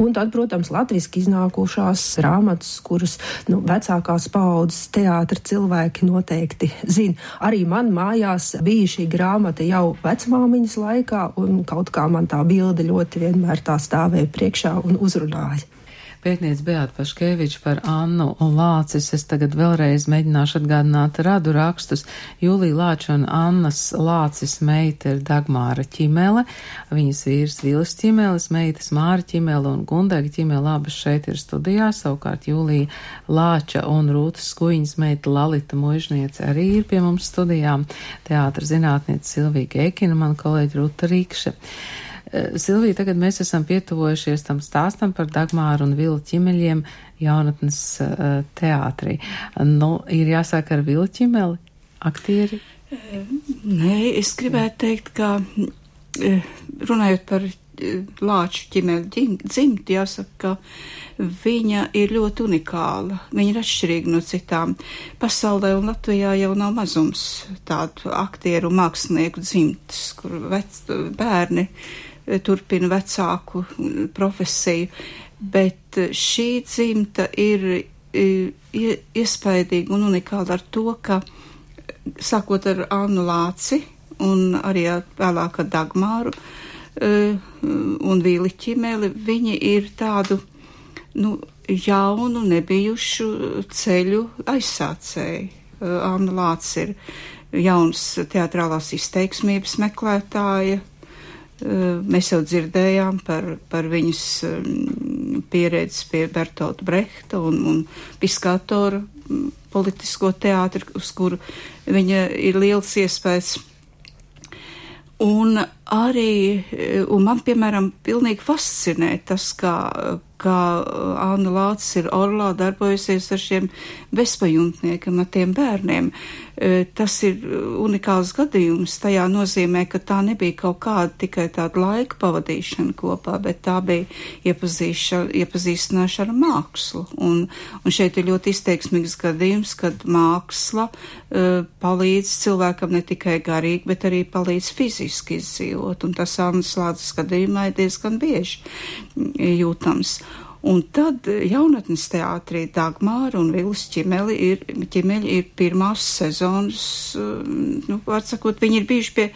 Un tad, protams, latviešu iznākušās grāmatas, kuras nu, vecākās paudzes teātra cilvēki noteikti zina. Arī man mājās bija šī grāmata jau vecmāmiņas laikā, un kaut kā man tā bilde ļoti vienmēr tā stāvēja priekšā un uzrunāja pētniece Beata Paškeviča par Annu Lācis. Es tagad vēlreiz mēģināšu atgādināt radu rakstus. Jūlija Lāča un Annas Lācis meita ir Dagmāra Ķimele, viņas vīrs Vilis Ķimelis, meitas Māra Ķimele un Gundega Ķimele abas šeit ir studijā. Savukārt Jūlija Lāča un Rūtas Skuiņas meita Lalita Mužniece arī ir pie mums studijām. Teātra zinātniece Silvija Gēkina, mana kolēģa Rūta Rīkše. Eh, Silvija, tagad mēs esam pietuvojušies tam stāstam par Dagmāru un Vilu ķimeļiem jaunatnes uh, teātrī. Nu, ir jāsāk ar Vilu ķimeli, aktieri? Nē, es gribētu teikt, ka runājot par Lāču ķimeli dzimti, jāsaka, ka viņa ir ļoti unikāla. Viņa ir atšķirīga no citām. Pasaulē un Latvijā jau nav mazums tādu aktieru mākslinieku dzimtas, kur vec, bērni turpina vecāku profesiju, bet šī dzimta ir iespaidīga un unikāla ar to, ka sākot ar Annu Lāci un arī vēlāk ar Dagmāru un Vīli Ķimeli, viņi ir tādu, nu, jaunu, nebijušu ceļu aizsācēji Anna Lācis ir jauns teatrālās izteiksmības meklētāja. Mēs jau dzirdējām par, par viņas pieredzi pie Bertolta Brehta un, un Piskatora politisko teātri, uz kuru viņa ir liels iespējas. Un arī, un man, piemēram, pilnīgi fascinē tas, kā, kā Anna Lācis ir Orlā darbojusies ar šiem bezpajumtniekiem, ar tiem bērniem. E, tas ir unikāls gadījums tajā nozīmē, ka tā nebija kaut kāda tikai tāda laika pavadīšana kopā, bet tā bija iepazīstināšana ar mākslu. Un, un šeit ir ļoti izteiksmīgs gadījums, kad māksla uh, palīdz cilvēkam ne tikai garīgi, bet arī palīdz fiziski izdzīvot, un tas Annas Lācis gadījumā ir diezgan bieži jūtams. Un tad jaunatnes teātrī Dagmāra un Vilis ķimeli ir, ķimeļi ir pirmās sezonas, nu, var sakot, viņi ir bijuši pie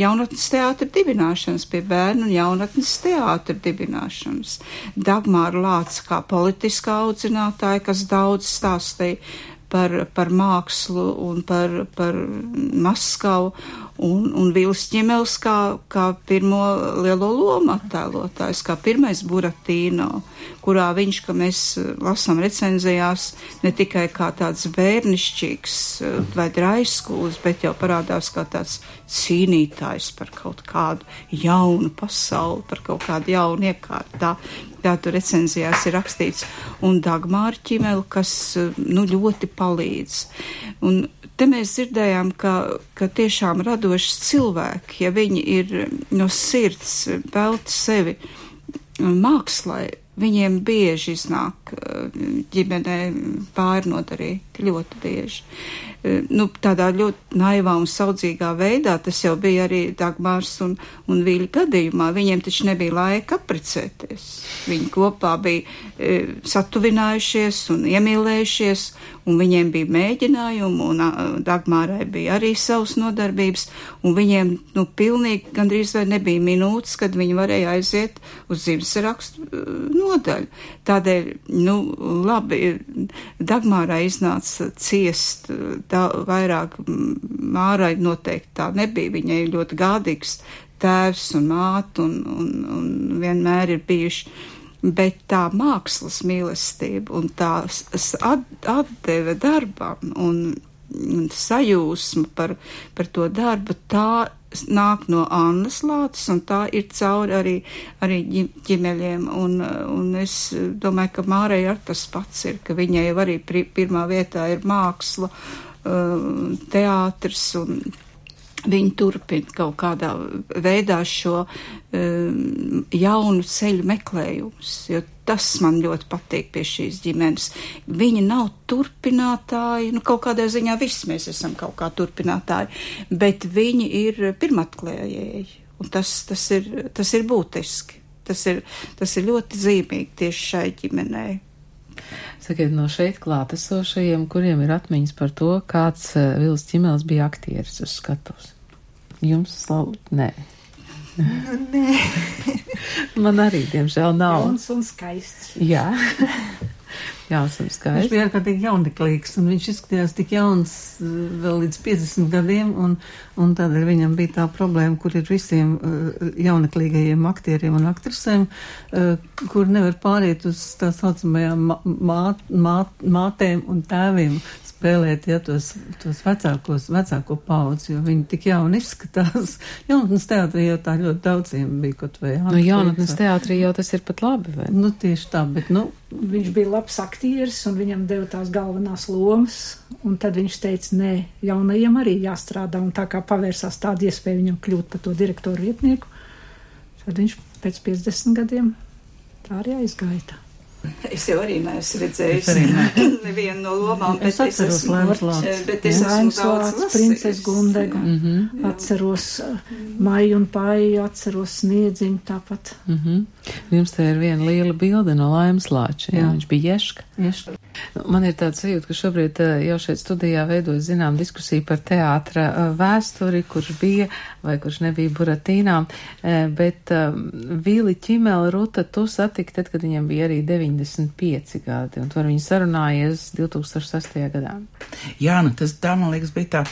jaunatnes teātra dibināšanas, pie bērnu un jaunatnes teātra dibināšanas. Dagmāra Lāca kā politiskā audzinātāja, kas daudz stāstīja par, par mākslu un par, par Maskavu un, un Vils Ņemels kā, kā pirmo lielo lomu attēlotājs, kā pirmais Buratīno, kurā viņš, ka mēs lasām recenzijās, ne tikai kā tāds bērnišķīgs eh, vai draiskulis, bet jau parādās kā tāds cīnītājs par kaut kādu jaunu pasauli, par kaut kādu jaunu iekārtu. Tā, tur recenzijās ir rakstīts, un Dagmāra ķimeli, kas, nu, ļoti palīdz. Un Te mēs dzirdējām, ka, ka tiešām radoši cilvēki, ja viņi ir no sirds velti sevi mākslai, viņiem bieži iznāk ģimenē pārnodarīt, ļoti bieži. Nu, tādā ļoti naivā un saudzīgā veidā, tas jau bija arī Dagmārs un, un Vīļa gadījumā, viņiem taču nebija laika apprecēties. Viņi kopā bija e, satuvinājušies un iemīlējušies, un viņiem bija mēģinājumi, un Dagmārai bija arī savas nodarbības, un viņiem, nu, pilnīgi gandrīz vai nebija minūtes, kad viņi varēja aiziet uz dzīves rakstu nodaļu. Tādēļ, nu, labi, Dagmārai iznāca ciest tā vairāk, mārai noteikti tā nebija, viņai ļoti gādīgs tēvs un māte un, un, un vienmēr ir bijuši. Bet tā mākslas mīlestība un tā atdeve darbam un, un sajūsma par, par to darbu, tā nāk no Annas Lātes, un tā ir cauri arī, arī ģimeļiem, un, un es domāju, ka Mārai ar tas pats ir, ka viņai jau arī pirmā vietā ir māksla, uh, teātrs un viņi turpina kaut kādā veidā šo um, jaunu ceļu meklējumus, jo tas man ļoti patīk pie šīs ģimenes. Viņi nav turpinātāji, nu kaut kādā ziņā viss mēs esam kaut kā turpinātāji, bet viņi ir pirmatklējēji, un tas, tas, ir, tas ir būtiski. Tas ir, tas ir ļoti zīmīgi tieši šai ģimenei. Sakiet, no šeit klātesošajiem, kuriem ir atmiņas par to, kāds uh, Vils Čimels bija aktieris uz skatuves? Jums sal... nē. Nu, nē. Man arī, diemžēl, nav. Jauns un skaists. Jā. Jauns un skaists. Viņš bija ārkārtīgi jauneklīgs, un viņš izskatījās tik jauns eh, vēl līdz 50 gadiem, un, un tādēļ viņam bija tā problēma, kur ir visiem uh, jauneklīgajiem aktieriem un aktrisēm, uh, kur nevar pāriet uz tā saucamajām māt, māt, mātēm un tēviem spēlēt, ja tos, tos vecākos, vecāko paudzi, jo viņi tik jauni izskatās. Jaunatnes teātrī jau tā ļoti daudziem bija kaut vai. Nu, jaunatnes teātrī jau tas ir pat labi, vai? Nu, tieši tā, bet, nu. Viņš bija labs aktieris un viņam deva tās galvenās lomas, un tad viņš teica, nē, jaunajiem arī jāstrādā, un tā kā pavērsās tāda iespēja viņam kļūt par to direktoru vietnieku, tad viņš pēc 50 gadiem tā arī aizgaita. Es jau arī neesmu redzējis nevienu no lomām, bet es, es esmu, bet es esmu daudz princesi Gundega, mm -hmm. atceros uh, Maiju un Paiju, atceros Sniedziņu tāpat. Mm -hmm. Jums te ir viena liela bilde no Laimas Lāča, jā, jā. viņš bija Ješka. Ješka. Man ir tāds sajūta, ka šobrīd uh, jau šeit studijā veidojas zinām diskusija par teātra uh, vēsturi, kurš bija vai kurš nebija Buratīnā, bet um, Vīli Ķimela Ruta tu satiki tad, kad viņam bija arī 9 95 gadi, un tur viņi sarunājies 2006. gadā. Jā, nu tas tā, man liekas, bija tā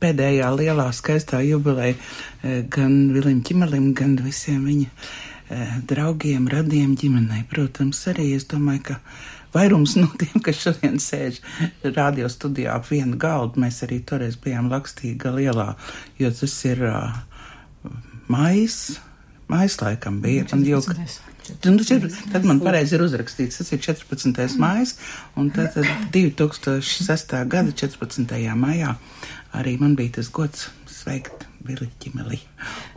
pēdējā lielā skaistā jubileja eh, gan Vilim Čimelim, gan visiem viņa eh, draugiem, radiem ģimenei. Protams, arī es domāju, ka vairums no tiem, kas šodien sēž radio studijā ap vienu galdu, mēs arī toreiz bijām Lakstīga lielā, jo tas ir uh, mais, mais laikam bija. Un, jo, Nu, tad man pareizi ir uzrakstīts, tas ir 14. maija, un tad, tad 2006. gada 14. maijā arī man bija tas gods sveikt Vili Ķimeli.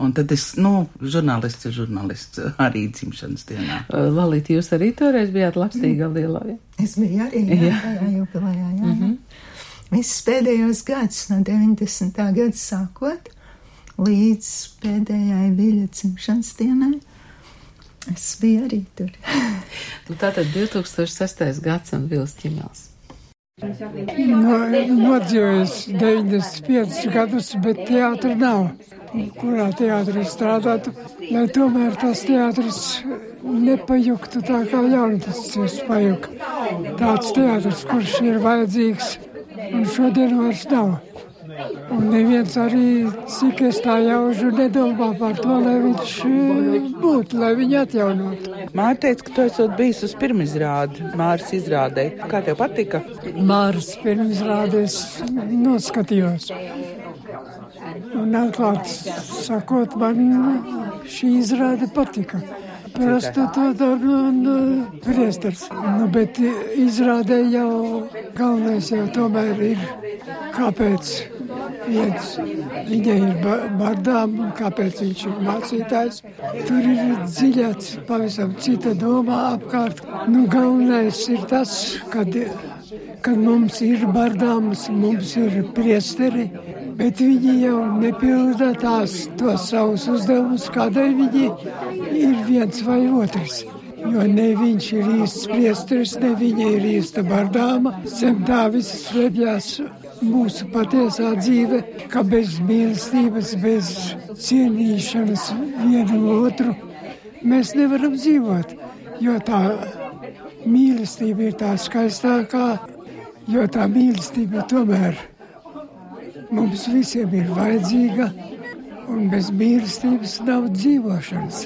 Un tad es, nu, žurnālists ir žurnālists arī dzimšanas dienā. Lalīt, jūs arī toreiz bijāt Lakstīga lielā? Es biju arī, jā, jā. tajā jubilejā, jā. Mm -hmm. Visus pēdējos gadus no 90. gada sākot līdz pēdējai Viļa dzimšanas dienai. Es biju arī tur. nu, tātad 2006. gads un Vils Ķimels. No, nodzīvojis 95 gadus, bet teātra nav. Kurā teātrī strādātu, lai tomēr tas teātris nepajuktu tā kā jaunatis pajuka. Tāds teātris, kurš ir vajadzīgs un šodien vairs nav. Un neviens arī, cik es tā jaužu, nedomā par to, lai viņš eh, būtu, lai viņu atjaunotu. Māra teica, ka tu esat bijis uz pirmizrādi, Māras izrādē. Kā tev patika? Māras pirmizrādēs noskatījos. Un atklāt sakot, man šī izrāde patika prostitūta un uh, priestars. Nu, bet izrādē jau galvenais jau tomēr ir, kāpēc viens viņai ir bardām un kāpēc viņš ir mācītājs. Tur ir dziļāts pavisam cita domā apkārt. Nu, galvenais ir tas, kad, kad mums ir bardāmas, mums ir priesteri, bet viņi jau nepilda tās tos savus uzdevumus, kādēļ viņi ir viens vai otrs. Jo ne viņš ir īsts priesteris, ne viņa ir īsta bardāma. Zem tā viss slēpjas mūsu patiesā dzīve, ka bez mīlestības, bez cienīšanas vienu otru mēs nevaram dzīvot. Jo tā mīlestība ir tā skaistākā, jo tā mīlestība tomēr mums visiem ir vajadzīga, un bez mīlestības nav dzīvošanas.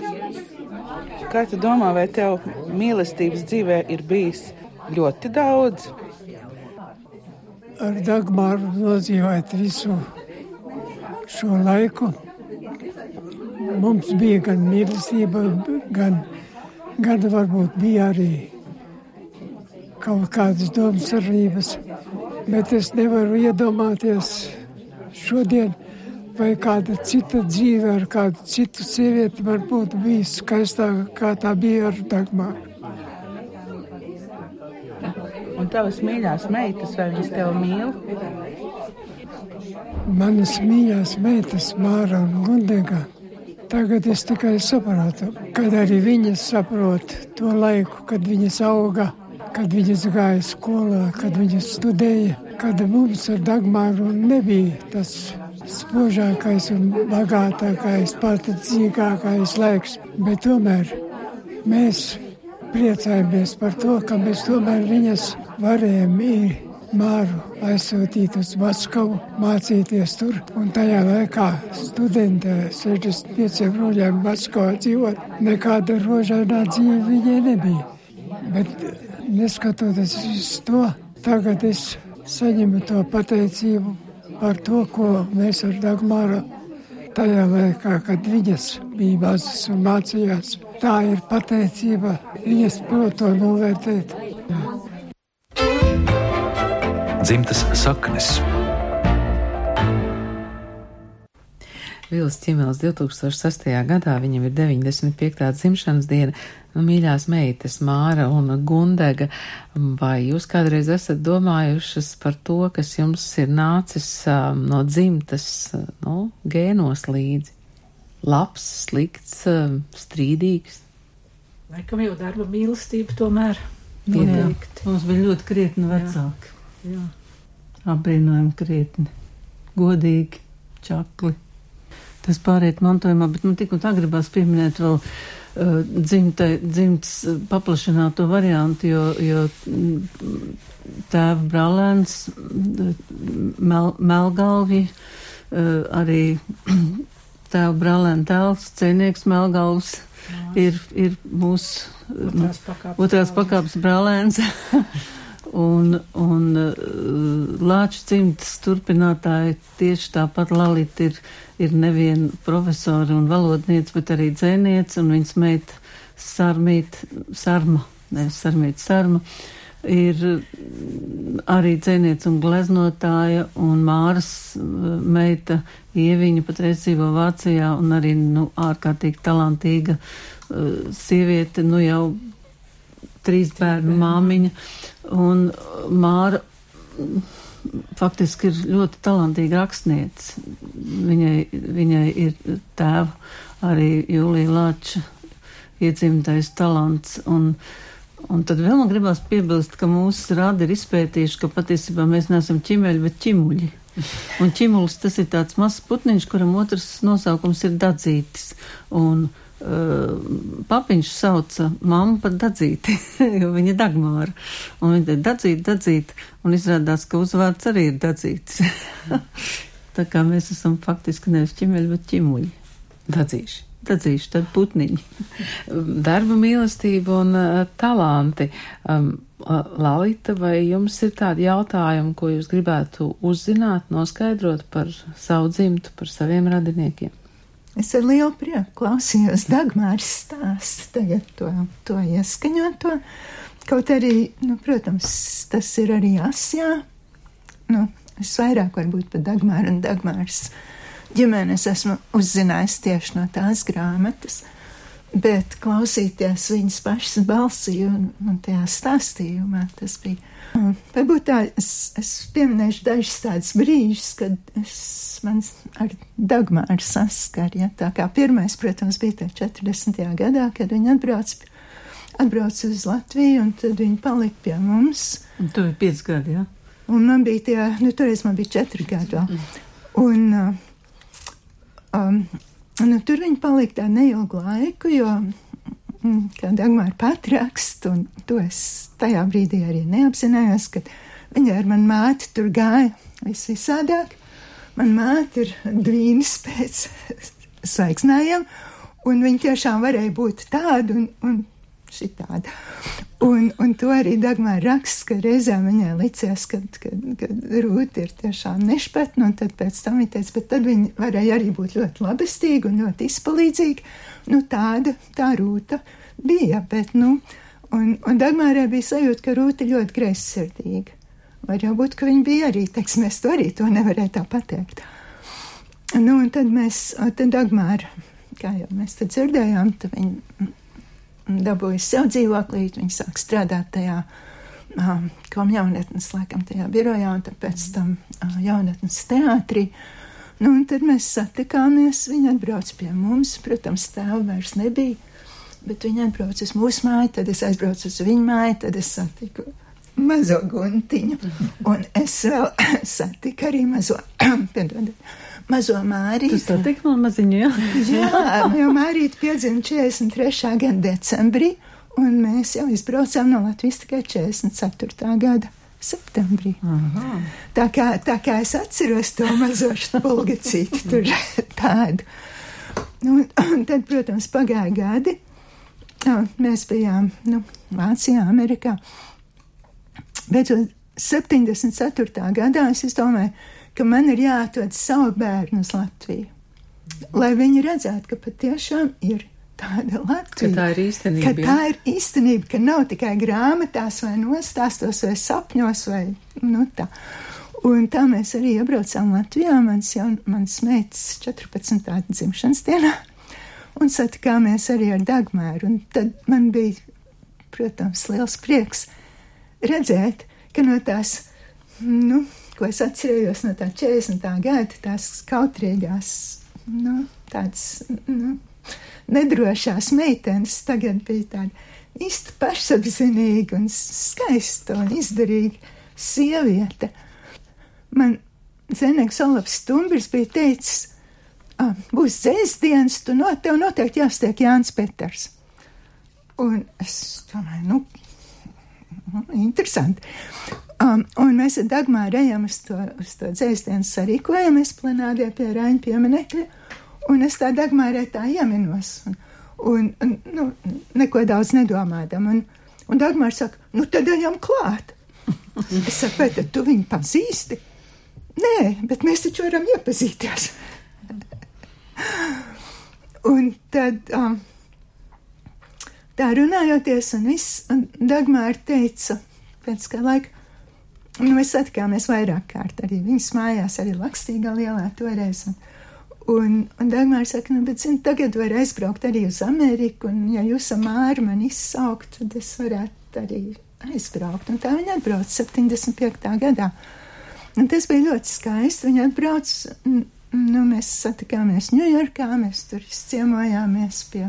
Kā tu domā, vai tev mīlestības dzīvē ir bijis ļoti daudz? Ar Dagmāru nodzīvojot visu šo laiku. Mums bija gan mīlestība, gan, gan varbūt bija arī kaut kādas domstarības, bet es nevaru iedomāties šodien vai kāda cita dzīve ar kādu citu sievieti var būt bijis skaistāka, kā tā bija ar Dagmāru. Un tavas mīļās meitas, vai viņas tev mīl? Manas mīļās meitas, Māra un Gundega, tagad es tikai saprotu, kad arī viņas saprot to laiku, kad viņas auga, kad viņas gāja skolā, kad viņas studēja, kad mums ar Dagmāru nebija tas spožākais un bagātākais, paticīgākais laiks, bet tomēr mēs priecājamies par to, ka mēs tomēr viņas varējām māru aizsūtīt uz Maskavu, mācīties tur. Un tajā laikā studente 65 roļiem Maskavā dzīvot, nekāda rožainā dzīve viņai nebija. Bet neskatoties uz to, tagad es saņemu to pateicību par to, ko mēs ar Dagmāru tajā laikā, kad viņas bija mazas un mācījās. Tā ir pateicība, viņas prot to novērtēt. Dzimtas saknes. Vils Čimels 2006. gadā, viņam ir 95. dzimšanas diena, nu, mīļās meitas Māra un Gundega, vai jūs kādreiz esat domājušas par to, kas jums ir nācis um, no dzimtas, nu, gēnos līdzi? Labs, slikts, um, strīdīgs? Laikam jau darba mīlestība tomēr. Noteikti. Mums bija ļoti krietni vecāki. Jā. Jā. Apbrīnojami krietni. Godīgi, čakli tas pāriet mantojumā, bet man tik un tā gribās pieminēt vēl uh, dzimtai, dzimts paplašināto variantu, jo, jo mm, tēva brālēns Mel, Melgalvi, uh, arī tēva brālēna tēls, cienieks Melgalvs ir, ir mūsu Otrās otrās pakāpes brālēns. Un, un uh, Lāča cimtas turpinātāji tieši tāpat Lalita ir, ir nevien profesori un valodniece, bet arī dzēniece, un viņas meita Sarmīt, Sarma, nevis Sarmīt, Sarma, ir mm, arī dzēniece un gleznotāja, un Māras uh, meita Ieviņa patreiz dzīvo Vācijā, un arī, nu, ārkārtīgi talantīga uh, sieviete, nu jau trīs bērnu māmiņa, un Māra faktiski ir ļoti talantīga rakstniece. Viņai, viņai ir tēva arī Jūlija Lāča iedzimtais talants, un, un tad vēl man gribās piebilst, ka mūsu rādi ir izpētījuši, ka patiesībā mēs neesam ķimeļi, bet ķimuļi. Un ķimulis tas ir tāds mazs putniņš, kuram otrs nosaukums ir dadzītis. Un, Uh, papiņš sauca mammu par dadzīti, jo viņa Dagmāra. Un viņa teica, dadzīt, dadzīt, un izrādās, ka uzvārds arī ir dadzīts. Tā kā mēs esam faktiski nevis ķimeļi, bet ķimuļi. Dadzīši. Dadzīši, tad putniņi. Darba mīlestība un uh, talanti. Um, Lalita, vai jums ir tādi jautājumi, ko jūs gribētu uzzināt, noskaidrot par savu dzimtu, par saviem radiniekiem? Es ar lielu prieku klausījos Dagmāras stāstu, tagad to, to ieskaņoto. Kaut arī, nu, protams, tas ir arī asjā. Nu, es vairāk varbūt par Dagmāru un Dagmāras ģimenes esmu uzzinājis tieši no tās grāmatas, bet klausīties viņas pašas balsī un, un tajā stāstījumā tas bija Varbūt tā es, es pieminēšu dažus tādus brīžus, kad es man ar Dagmāru saskaru. Ja? Tā kā pirmais, protams, bija tā 40. gadā, kad viņa atbrauc, atbrauc uz Latviju, un tad viņa palika pie mums. Un tu biji 5 gadi, jā? Ja? Un man bija tie, nu, toreiz man bija 4 gadi vēl. Un, uh, um, nu, tur viņa palika tā neilgu laiku, jo Mm, kā Dagmāra pat raksta, un to es tajā brīdī arī neapzinājos, ka viņa ar mani māti tur gāja vis visādāk. Man māte ir dvīnis pēc svaigsnājiem, un viņa tiešām varēja būt tāda un, un šitāda. Un, un to arī Dagmāra raksta, ka reizēm viņai licies, ka, ka, ka Rūta ir tiešām nešpatna, un tad pēc tam viņa teica, bet tad viņa varēja arī būt ļoti labestīga un ļoti izpalīdzīga. Nu, tāda tā Rūta bija, bet, nu, un, un Dagmārai bija sajūta, ka Rūta ļoti greizsirdīga. Var jau būt, ka viņa bija arī, teiksim, es to arī to nevarēju tā pateikt. Nu, un tad mēs, tad Dagmāra, kā jau mēs te dzirdējām, tad viņa dabūja sev dzīvoklī, viņa sāk strādāt tajā um, kom jaunatnes, laikam, tajā birojā, un pēc tam uh, jaunatnes teātrī. Nu, un tad mēs satikāmies, viņa atbrauc pie mums, protams, tēva vairs nebija, bet viņa atbrauc uz mūsu māju, tad es aizbraucu uz viņu māju, tad es satiku mazo guntiņu, un es vēl satiku arī mazo, piedodiet, mazo Māriju. Tas tik man maziņu, jā? jā, jo Mārīta piedzima 43. gada decembrī, un mēs jau izbraucām no Latvijas tikai 44. gada septembrī. Aha. Tā kā, tā kā es atceros to mazo spulgacīti tur tādu. Nu, un tad, protams, pagāja gadi. Mēs bijām nu, Vācijā, Amerikā. Beidzot, 74. gadā es domāju, ka man ir jāatved savu bērnu uz Latviju, lai viņi redzētu, ka patiešām ir tāda Latvija. Ka tā ir īstenība. Ka tā ir īstenība, ka nav tikai grāmatās vai nostāstos vai sapņos vai, nu tā. Un tā mēs arī iebraucām Latvijā, mans, jaun, mans meitas 14. dzimšanas dienā, un satikāmies arī ar Dagmēru, un tad man bija, protams, liels prieks redzēt, ka no tās, nu, ko es atcerējos no tā 40. gada, tās kautrīgās, nu, tādas, nu, nedrošās meitenes tagad bija tāda īsta pašapzinīga un skaista un izdarīga sieviete. Man Zeneks Olafs Stumbrs bija teicis, ah, būs dzēsdienas, tu no tev noteikti jāstiek Jānis Peters. Un es domāju, nu interesanti. Um, un mēs ar Dagmāru ejam uz to, uz to dzēstienu sarīkojamies planādē pie Raņa pieminekļa, un es tā Dagmārai tā ieminos, un, un, un nu, neko daudz nedomādam, un, un Dagmāra saka, nu tad ejam klāt. Es saku, vai tad tu viņu pazīsti? Nē, bet mēs taču varam iepazīties. un tad um, tā runājoties, un viss, un Dagmāra teica, pēc kā laika, nu, mēs satikāmies vairāk kārt arī viņas mājās, arī Lakstīgā lielā toreiz. Un, un, un Dagmāra saka, nu, bet, zini, tagad var aizbraukt arī uz Ameriku, un ja jūs ar māru man izsaukt, tad es varētu arī aizbraukt. Un tā viņa atbrauca 75. gadā. Un tas bija ļoti skaisti. Viņa atbrauca, nu, mēs satikāmies Ņujorkā, mēs tur izciemojāmies pie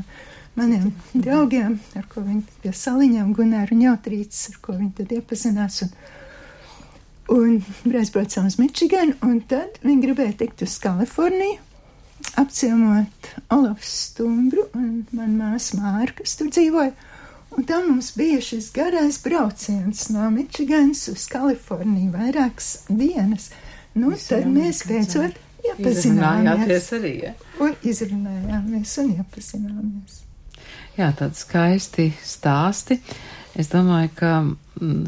maniem draugiem, ar ko viņi pie saliņām, Gunāru un Jautrītis, ar ko viņi tad iepazinās. Un, un aizbraucām uz Mičiganu, un tad viņi gribēja tikt uz Kaliforniju, apciemot Olafs Stumbru un man māsa Māra, kas tur dzīvoja. Un tā mums bija šis garais brauciens no Mičiganas uz Kaliforniju vairākas dienas. Nu, Jūs tad mēs beidzot iepazināmies. Arī, ja? Un izrunājāmies un iepazināmies. Jā, tādi skaisti stāsti. Es domāju, ka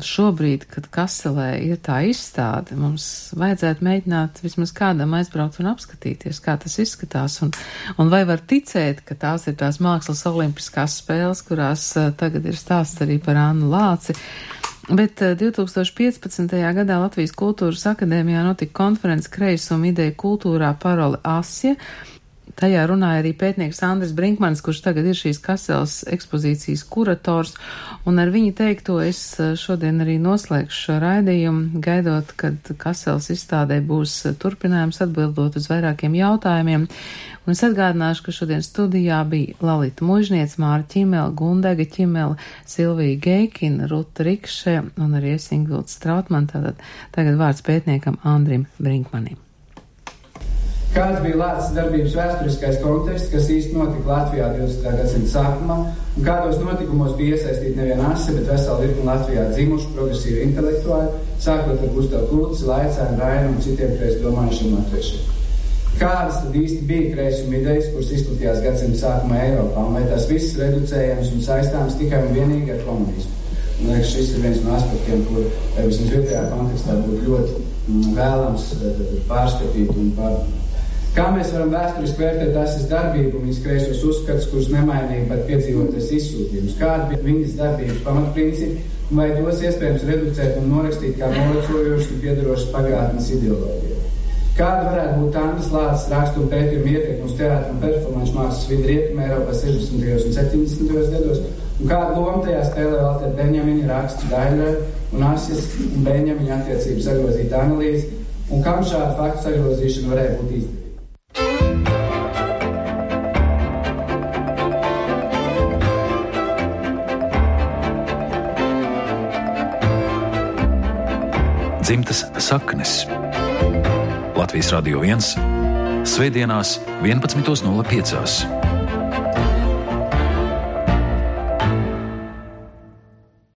šobrīd, kad Kaselē ir tā izstāde, mums vajadzētu mēģināt vismaz kādam aizbraukt un apskatīties, kā tas izskatās, un, un vai var ticēt, ka tās ir tās mākslas olimpiskās spēles, kurās uh, tagad ir stāsts arī par Annu Lāci. Bet uh, 2015. gadā Latvijas kultūras akadēmijā notika konferences kreisuma ideja kultūrā paroli Asja, Tajā runāja arī pētnieks Andris Brinkmans, kurš tagad ir šīs Kaselas ekspozīcijas kurators, un ar viņu teikto es eh, šodien arī noslēgšu šo raidījumu, gaidot, kad Kaselas izstādē būs turpinājums atbildot uz vairākiem jautājumiem. Un es atgādināšu, ka šodien studijā bija Lalita Mužniec, Māra Ķimela, Gundega Ķimela, Silvija Geikina, Ruta Rikše un arī es Ingvilds Strautman. Tātad tagad vārds pētniekam Andrim Brinkmanim. Kāds bija Latvijas darbības vēsturiskais konteksts, kas īsti notika Latvijā 20. gadsimta sākumā, un kādos notikumos bija iesaistīti nevien asi, bet vesela virkni Latvijā dzimuši progresīvi intelektuāli, sākot ar Gustavu Kulci, Laicēnu, Rainu un citiem kreis domājušiem latviešiem. Kādas tad īsti bija kreisuma idejas, kuras izplatījās gadsimta sākumā Eiropā, un vai tās visas reducējams un saistāms tikai un vienīgi ar komunismu? Man liekas, šis ir viens no aspektiem, kur vismaz vietējā kontekstā būtu ļoti mm, vēlams eh, pārskatīt un pārdomāt. Kā mēs varam vēsturiski vērtēt tās darbību un viņas kreisos uzskatus, kurus nemainīja pat piedzīvoties izsūtījums? Kādi bija viņas darbības pamatprincipi, vai tos iespējams reducēt un norakstīt kā novecojošas un piedarošas pagātnes ideoloģiju? Kāda varētu būt Annas Lācis rakstu un pētījumu ietekme uz teātru un performanču mākslas vidi Rietumē Eiropā 60. un 70. gados? Un kādu lomu tajā spēlē Valter Beņamiņa raksts Daļra un Asis un Beņamiņa attiecības sagrozīta analīze? Un kam šāda faktu sagrozīšana varēja būt izdevīga? Dzimtas saknes Latvijas Radio 1 Svētdienās 11.05.